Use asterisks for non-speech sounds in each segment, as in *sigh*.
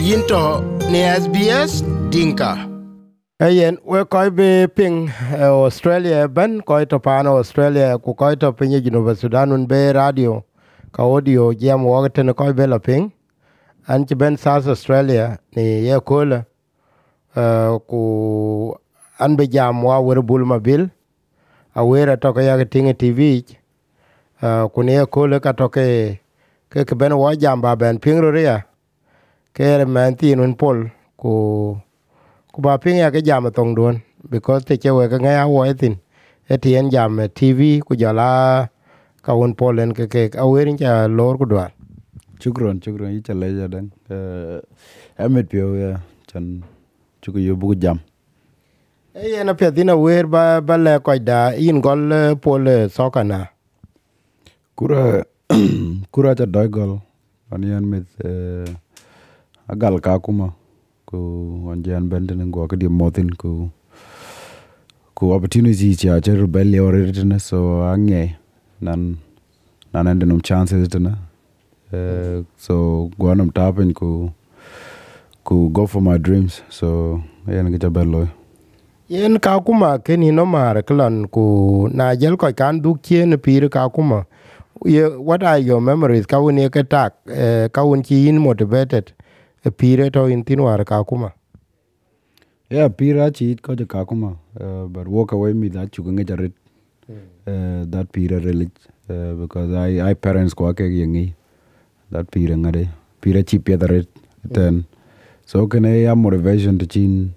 yinto ni SBS Dinka. Ayen we koy be ping eh, Australia. Ban koy to pan Australia ku koy to pinyi Sudan un be radio ka audio jam wo ten koy be la ping. An ci ben South Australia ni ye kola uh, ku an be jam wa wer bul ma bil. A wera to ka ya tinga TV ku ni ye kola ka to ke ke ben wa jam ba ben ping ro ya ke man tin un pol ku ku ba ping ya ke jam tong don because te che we ka nga wo etin etien jam eh, tv ku jala ka un polen ke ke awerin cha lor ku dwar Chukron, chukron. Icha leja dan. Uh, Amit pio ya chan chuku yo buku jam. e yen a pethina wer ba ba le ko da in gol pol eh, soka na Kura *clears throat* kura cha doi gol. Anian mit uh, agal ka kuma ku anjan benden ngo ka di ku ku opportunity cha cha or oritna so ange nan nan ende num chances tana. Uh, so gwanam tapen ku ku go for my dreams so yan kita bello. yen ka kuma keni no mar klan ku na jel ko kan du kien pir ka kuma ye what are your memories ka un ye tak eh, ka chi in motivated pire to in tin war ka kuma Yeah, pira chi ko ka kuma uh, but walk away me that you can get it uh, that pira really uh, because I I parents ko ke yengi that pira ngade. Pira chi pia that then so can I have motivation to chin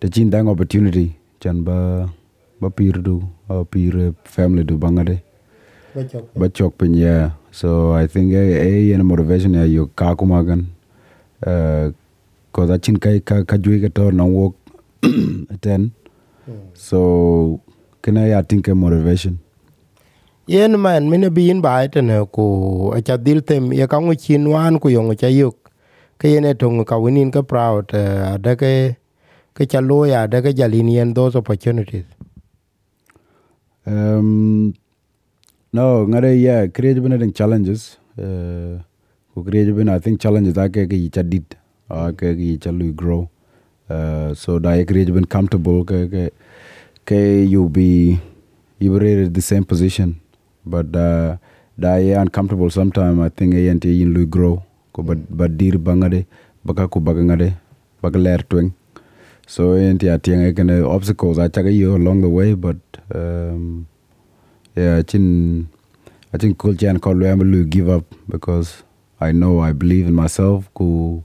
to chin dang opportunity. Chan ba ba pira do or pira family do bangade but chok pin yeah. So I think a a motivation ya yo ka kuma gan uh, cause I chin kai ka ka jui ka to no work *coughs* ten. So can I I think a motivation. Yen man mine bin ba etene ku acha dil tem ye ka ngu chin wan ku yong cha yuk. Ke yen e tong ka winin ka proud uh, da ke ke cha lo ya da ke jalin yen those opportunities. Um, no, ngare yeah, create been having challenges. Uh, ku create been I think challenges ake ke yicha dit a uh, ke yicha lu grow. Uh, so da ye create been comfortable ke ke ke you be you were in the same position, but uh, da ye uncomfortable sometime. I think ye ante yin lu grow. Ko but but dir bangade baka ku bagangade baka ler twing. So ante atiang ekene obstacles I take you along the way, but um, yeah, I think I think culture and call will give up because I know I believe in myself. Ku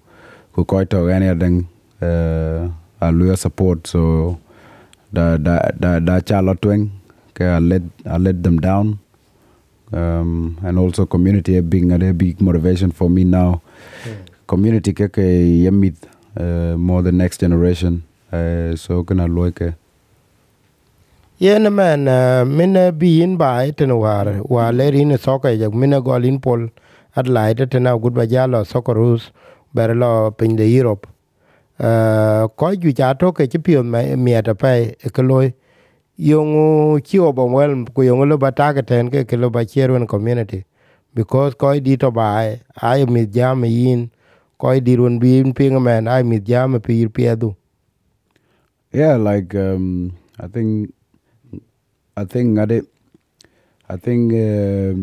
ku quite any thing uh, support. So da da da da chala twing. Okay, I let I let them down. Um, and also community being a big motivation for me now. Community keke yemit uh, more the next generation. Uh, so kana loike. yen man uh, mine bin ba etene war wa le rin soka ya mine gol in pol Uh, at lai light tena gut ba ja jalo sokorus ber lo pin de europe. Ko ju ja to ke chi pio me ata pe e ke loy yong chi obo wel ku yong lo ba ta ke ten ke ke lo ba cherwen community. Because ko di to ba ai mi jam yin. Ko di run bi ping man ai mi jam pi pi piedu Yeah, like um, I think I think ngade I think uh,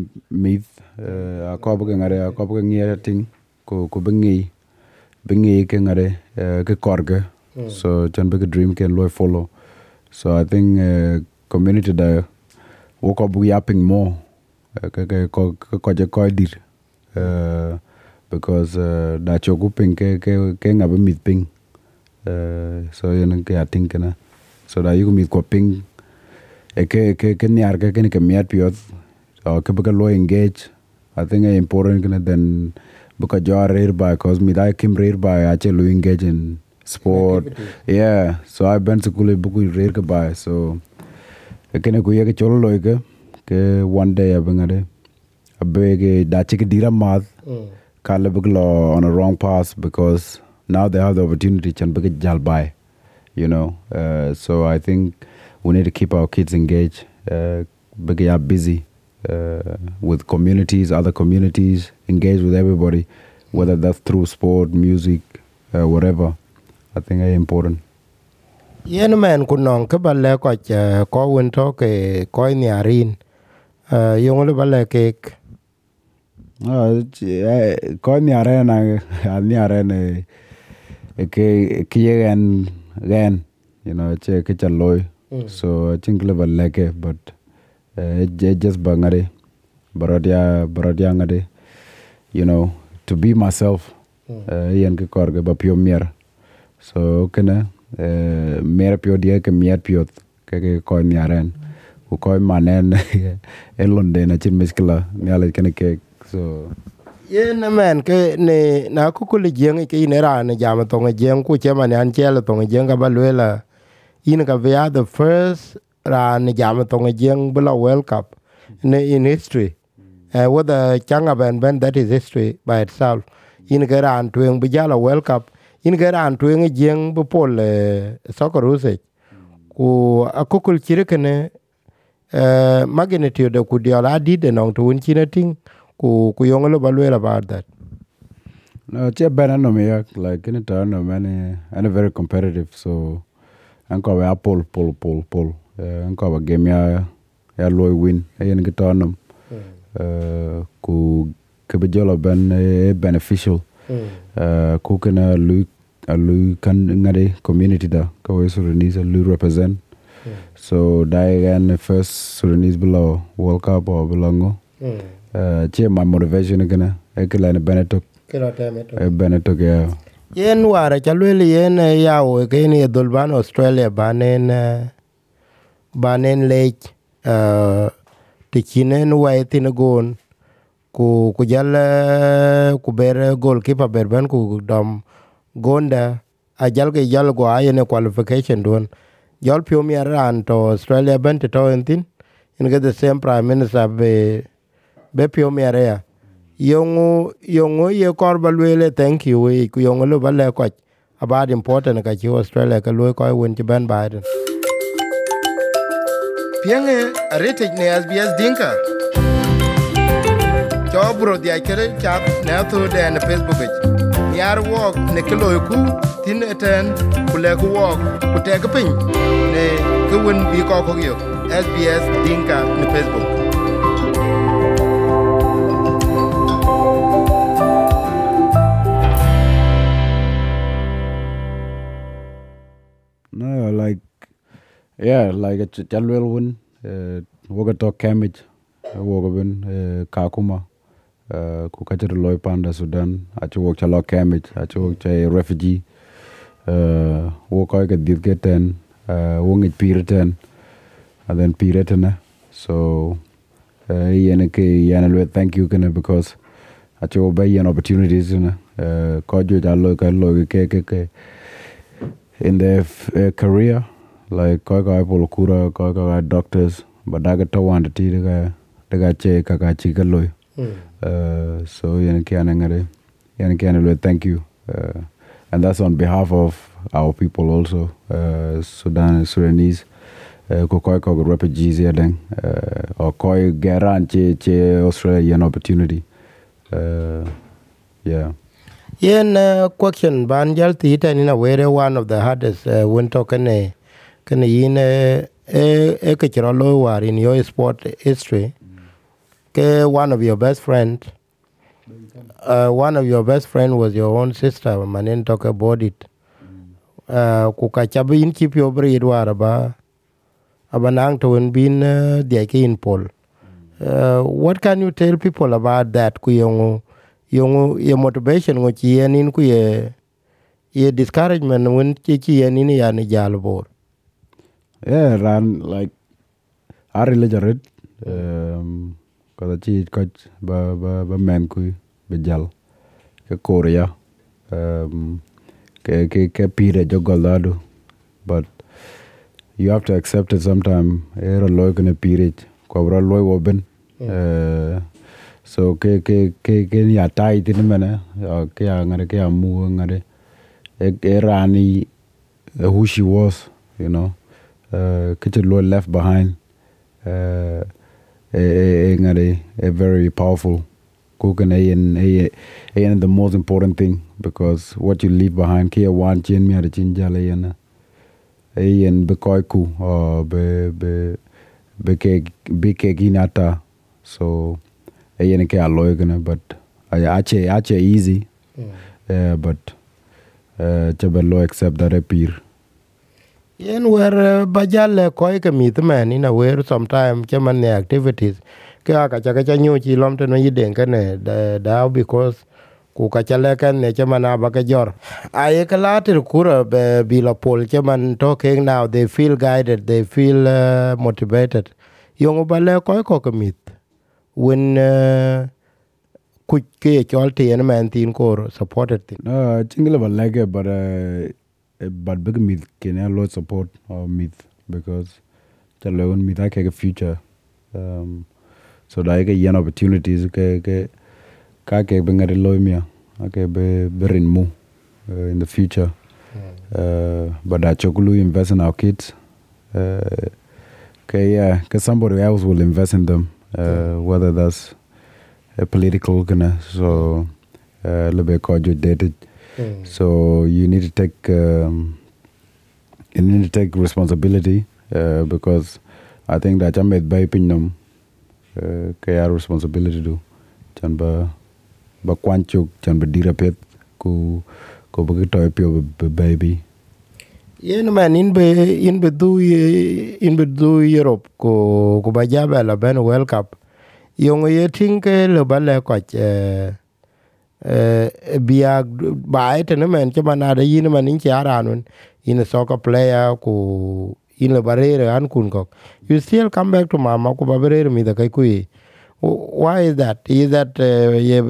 myth uh, ako ba ngade ako ba ngiya ting ko ko bengi bengi ke ngade uh, ke korge so chan be dream can loy follow so I think uh, community da wo ko bu yapping more ke ke ko ko ko je ko dir. Because uh, da choku ping ke ke ke ngabe myth ping. Uh, so yen ke ating kana so da yugo myth ko ping. E ke ke ke niar ke ke ke miat piot. O ke buka lo engage i think it's important kana then buka jo rare by cause me da kim rare by lo engage in sport. Yeah so I've been to kule buku rare by so kene ku ye ke cholo lo ke ke one day abengade abege da che ke dira math kale buk lo on a wrong path because now they have the opportunity chan buk jal by you know. Uh, so i think we need to keep our kids engaged. Uh, big are busy uh, with communities, other communities, engage with everybody, whether that's through sport, music, uh, whatever. I think it's uh, important. yen men ku nɔŋ kä ba lɛ *laughs* kɔc kɔ wen tɔ ke kɔc ni arin yöŋ lu ba lɛ uh, keek kɔc ni arɛn ani arɛn kä ye ɣɛn ɣɛn you know, ce kä ca so acin kä lä ba lɛke but just bangare baradia baradia ngade. You know to be myself. Uh, yen ke kor ke ba pio mier. So kena uh, mier pio dia ke mier pio ke ke ko ni aren ku ko manen *laughs* e londe na chin miskla ni ale kene ke so yen men ke ne na ku ku jeng ke ne ra ne jam to nge jeng ku che man an che le to jeng ka ba le la. In ka be the first ra ne jam to nge jeng bla world cup. In, in history. Uh, whether changa ben ben that is history by itself. In ga ran tuen bi jala world cup. In ga ran tuen jeng bu pol uh, soccer use ku akukul chirikene uh, magnitude ku diola dide nong tuun un chinating ku ku yong lo balwe about that. No, che bana no me yak like in turn no many and very competitive so anko we pull pol pol pull Eh, nkaba game ya ya loi win eyen eh, kitonum uh, eh, ku kebejolo ben e beneficial. Uh, ku kena lui alui kan ngade community da ka we Sudanese alui represent. So dai gan first Sudanese below World Cup or belongo che my motivation gana e, e benetok. Benetok. Ya yen wara chalweli yen yawo ke dolban Australia banen uh, banen lech uh, ti chinen wai tin gon ku ku jal ku ber gol kipa ber ben ku dom gonda a jal ke jal go ayene qualification don jol pio mi ran to australia ben to entin in get the same prime minister be be pio mi area yongu yongu ye kor ba lwele thank you we ku yongu lo ba le ko about important ka chi australia ka lo ko won ti ben biden. pienge arete ne SBS Dinka. Chobro di akere chap ne athu de ne Facebook. Yar walk ne kilo ku tin eten kule ku walk ku tek piny ne kuwen bi ko ko SBS Dinka ne Facebook. Yeah, like a Chalwell win, Cambridge. Uh, Kamich, Wogabin, uh, Kakuma, uh, Kukachari Loy Panda Sudan, Achiwok Chalok Kamich, Achiwok a refugee, Wokoika Dilgeten, Wongit Piritan, and then Piritana. So, Yenake Yanalwe, thank you, Kana, because Achiwok Bayan opportunities, you know, Kojo Chaloka Logikeke in their career. Like koi ka polo kura koi ka doctors but daga to wanda ti daga daga che ka ka chi ka loy uh, so yen kiana ngare yen kiana lo thank you. Uh, and that's on behalf of our people also uh, Sudan and Sudanese uh, ko koi ko refugees here then uh, or koi garan che che Australia an opportunity. Uh, yeah. Yen uh, question ban jal ti ta ni na were one of the hardest uh, won to kane yin e e ke chro lo war in your sport history. Ke one of your best friend uh, one of your best friend was your own sister manen talk about it uh, ku ka chabi in keep your breed war ba abanang to win bin dia ke in pol. Uh, what can you tell people about that? Ku yongu yongu ye motivation ngo chi yen in ku ye ye discouragement when chi chi yen in ya ni jal bor yeah ran like ari le jarit um kada chi coach ba ba ba men ku be jal ke korea um ke ke ke pire jogolado but you have to accept it sometime. Era loy kene pire ko bra loy wo ben uh, so ke ke ke ke ni atai tin mena ke ya ngare ke amu ngare. E e rani who she was you know uh, lo left behind uh, e e e ngare a very powerful kan ayen ayen the most important thing because what you leave behind kia wan chen mi ar chin jala yen ayen be koy ku be be be ke be ke ginata so ayen ke aloy gana but ache ache easy uh, but uh, chabelo accept that appear yen wer uh, ba jal ko ke mit men ina wer sometime che man ne activities. Ke aka cha cha nyu chi lom te no yiden ke ne da because ku ka cha le ken ne che man aba ke jor. Aye ke la ter kura be bi la pol che man talking now they feel guided they feel uh, motivated. Yong ba le ko ke mit when uh, ku ke chol tien men tin ko supported tin. No chingle ba lege but uh, but big myth can a lot support or myth because the loan myth I a future. Um so da ke yan opportunities ke ke ka ke benga de loy mia ke be berin mu uh, in the future. Uh, but that chokulu invest in our kids uh, okay yeah because somebody else will invest in them uh, whether that's a political gonna so uh, little bit dated Mm. so you need to take um, you need to take responsibility uh, because I think that I made by pinnum uh, kaya responsibility do chan ba ba kwanchuk chan ba dira ku ku ba to pio baby. Yen man in be in be du in be du Europe ko ko ba jabe la ben World Cup. Yong ye tin ke le ba le ko eh eh biag ba ete ne men chama na de yin man in cha in a soccer player ku in le barere an kun kok. You still come back to mama ku ba barere mi da kai kui. Why is that? Is that uh, ye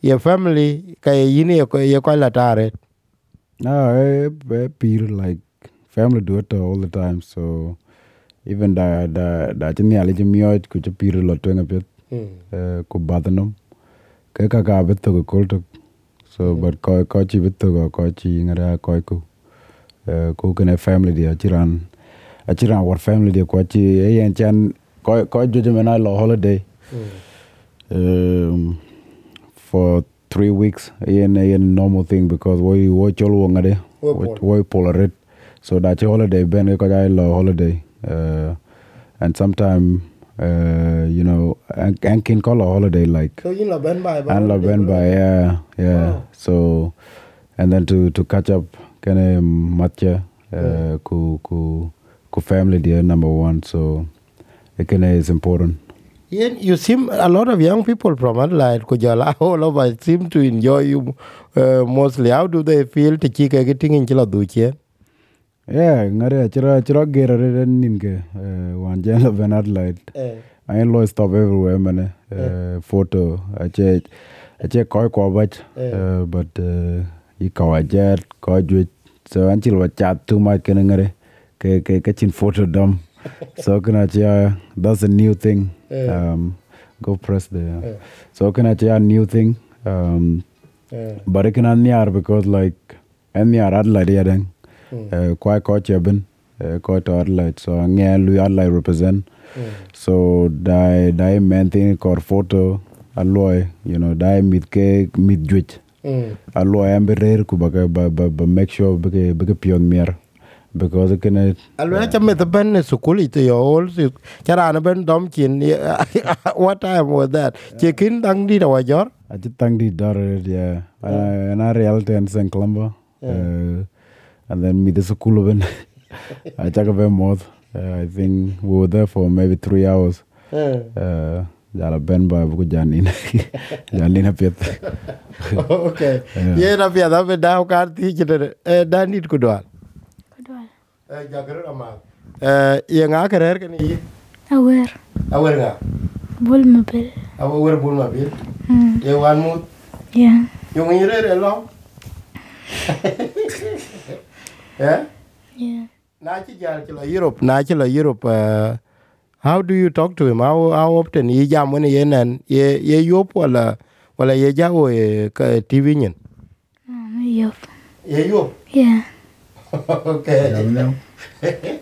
ye family kai yin ye ko ye ko la tare? No eh, eh, peer like family do it all the time so even da da da chini ali chimio ku chipir lo twenga pet ku badnom ke ka ka bet to ko to so but ko ko chi bet to ko chi ngara ko ku uh, ku kene family dia chiran a chiran war family dia ko chi e yan chan ko ko jojo mena lo holiday. Um, for three weeks yen yen normal thing because we we cholo ngade Wo we pol. we polaret so that holiday ben ko dai lo holiday. Uh, and sometime uh, you know and, and can call a holiday like so yin la ben ba and la ben by yeah yeah Wow. so and then to to catch up of matcha uh, ku ku ku family dear number one so kind is important Yen, you seem a lot of young people from Adelaide, Kujala, all over seem to enjoy you uh, mostly. How do they feel to chika getting in Chila Duche? Yeah ngare chira chira gera re ninge uh, one jala ben adelaide I ain't lost stop everywhere, man. Uh, photo, I check, I check koi ko uh, but uh, i ko ajet, ko juit. So until we chat too much, can ngare, ke ke ke chin photo dum. *laughs* so can I check, that's a new thing. Um, go press there. So can I check a new thing. Um, but it can because like anyar Adelaide yeah quite ko cheben, uh, ko to Adelaide. So ngia lu Adelaide represent. So dai dai main thing kor photo alloy, you know, dai mit ke mit juich. Alloy ambe rare ku ba ba ba make sure bage bage pion mier because it can Alwela cha me the ben sukuli to your old chara ben dom chin *laughs* what time was that chicken dang di da wajor I just thank the daughter, yeah. And I, and I reality and St. Columba. and then Midesukuluven. *laughs* I took a very month. Uh, I think we were there for maybe three hours. Hmm. Uh, jala benba buku janina *laughs* janina piet. *laughs* Okay. Ye na piet abe daw kar ti chidere e eh, danit kudwal. Kudwal. Eh, e jagere na mak e eh, ye nga kerer ken yi awer. Awer nga? Bul mabel awer bul mabel hmm. ye wan mut? Ya yung yere lo? Eh Yeah. la Europe. La uh, how do you talk to him? How how often? Ye jam when ye nan ye ye yop wala wala ye jawo ye ka TV nyen Um, yup. ye yop Yeah. *laughs* okay. *laughs*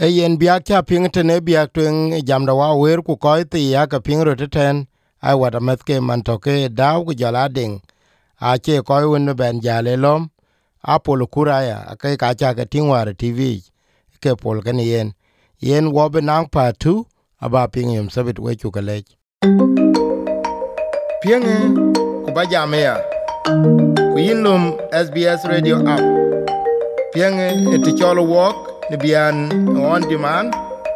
E yen biak cha ping tene biak twen jam da wa wer ku ko ti ya ka ping ro ten. Ai wat amet ke man to ke daw ku jala ding. A che ko won ben jale lom apol kuraya ake ka cha ke tingwar tv ke pol ken yen. Yen wɔbi naŋ pa tu aba ping yum sabit we chu kale pienge ku jamea lom sbs radio app. Pienge e cɔl walk ni bian on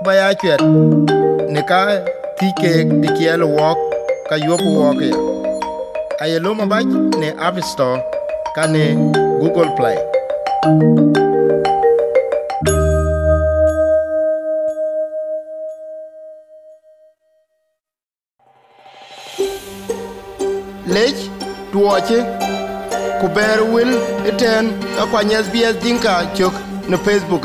ba ya cuɛt ne ka thic tike dikiel walk ka yopu walk e ya. Aye ayelo abac ne app store kane google play. Lec tuoche ku ber wil iten akwany sbs dinka cök ne facebook